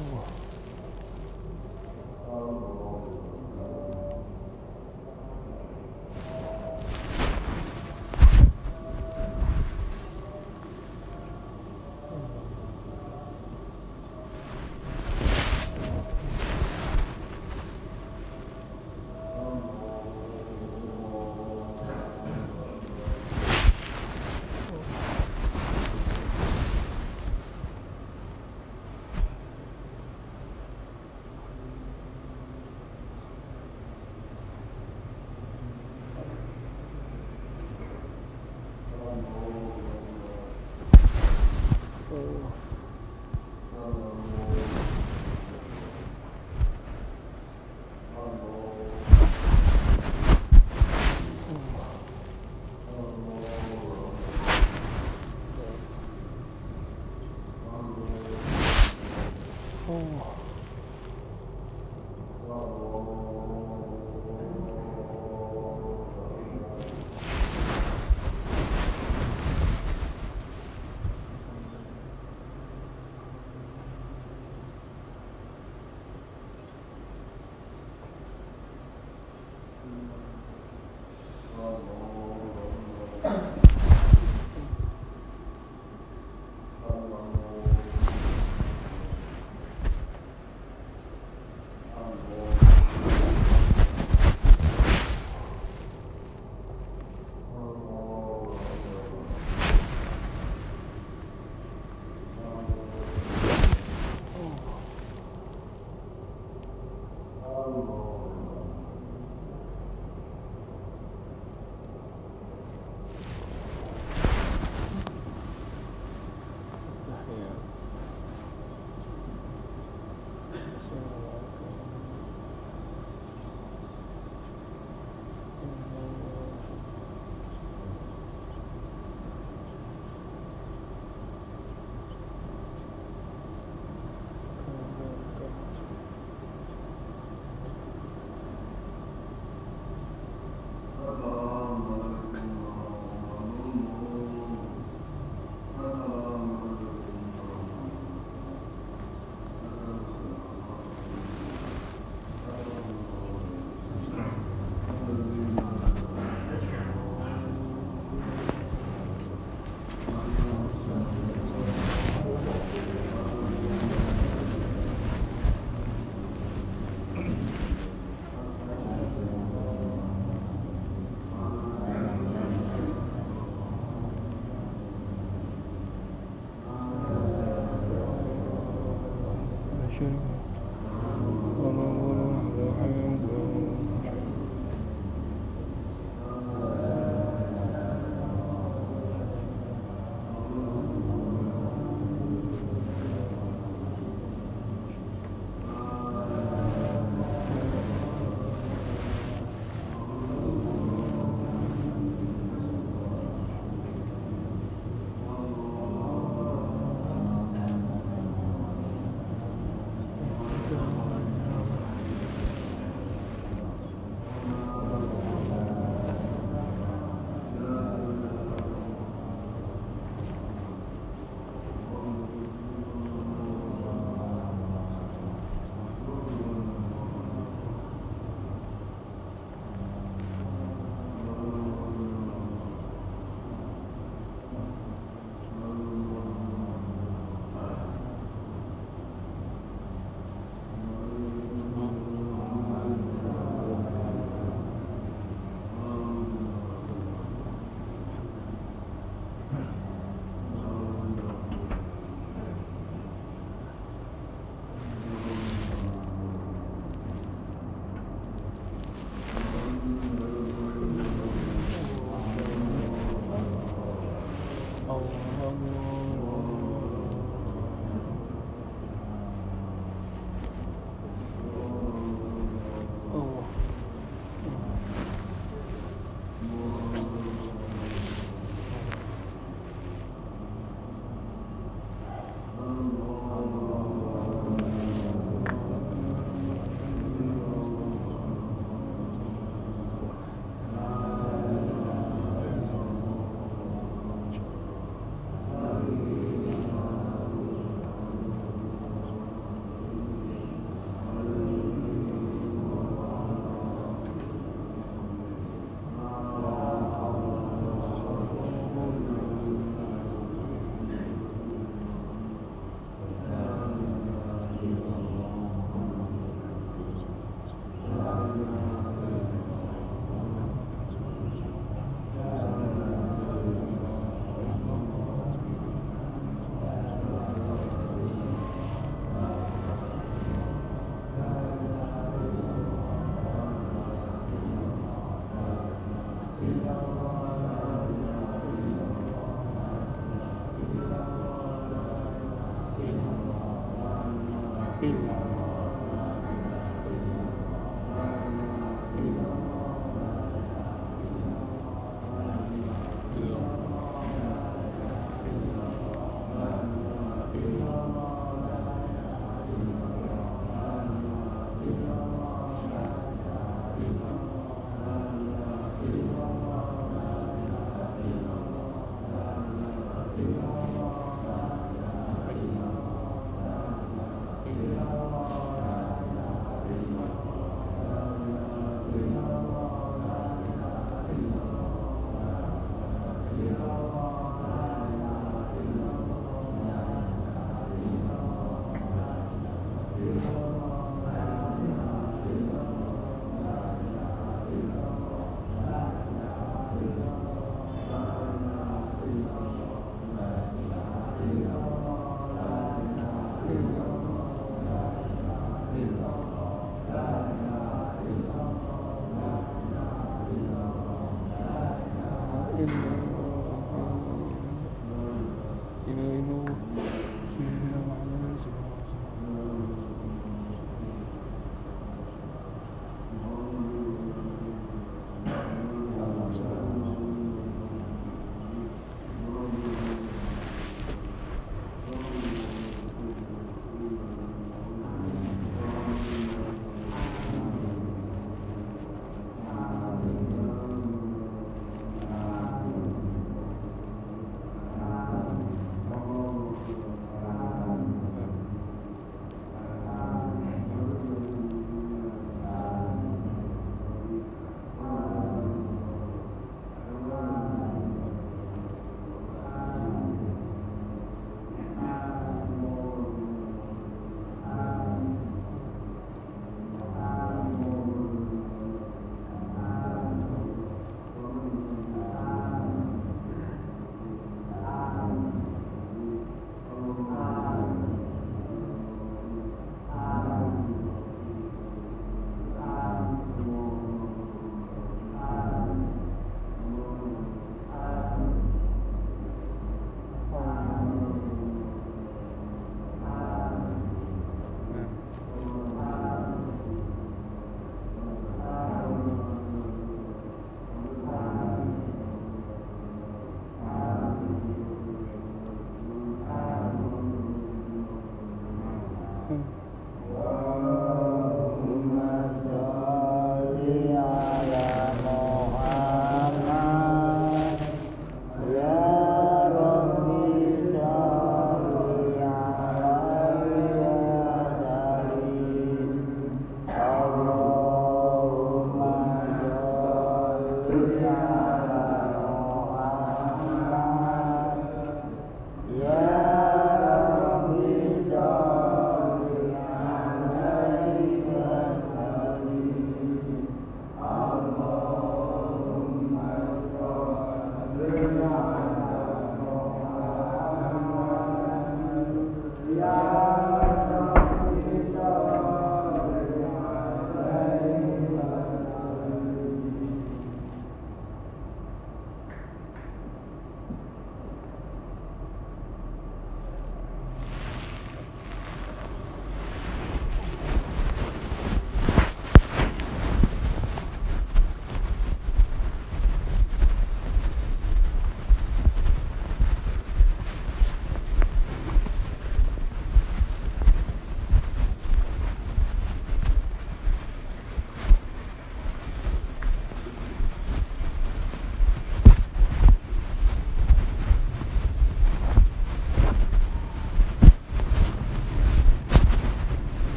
오. Oh.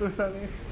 とさね。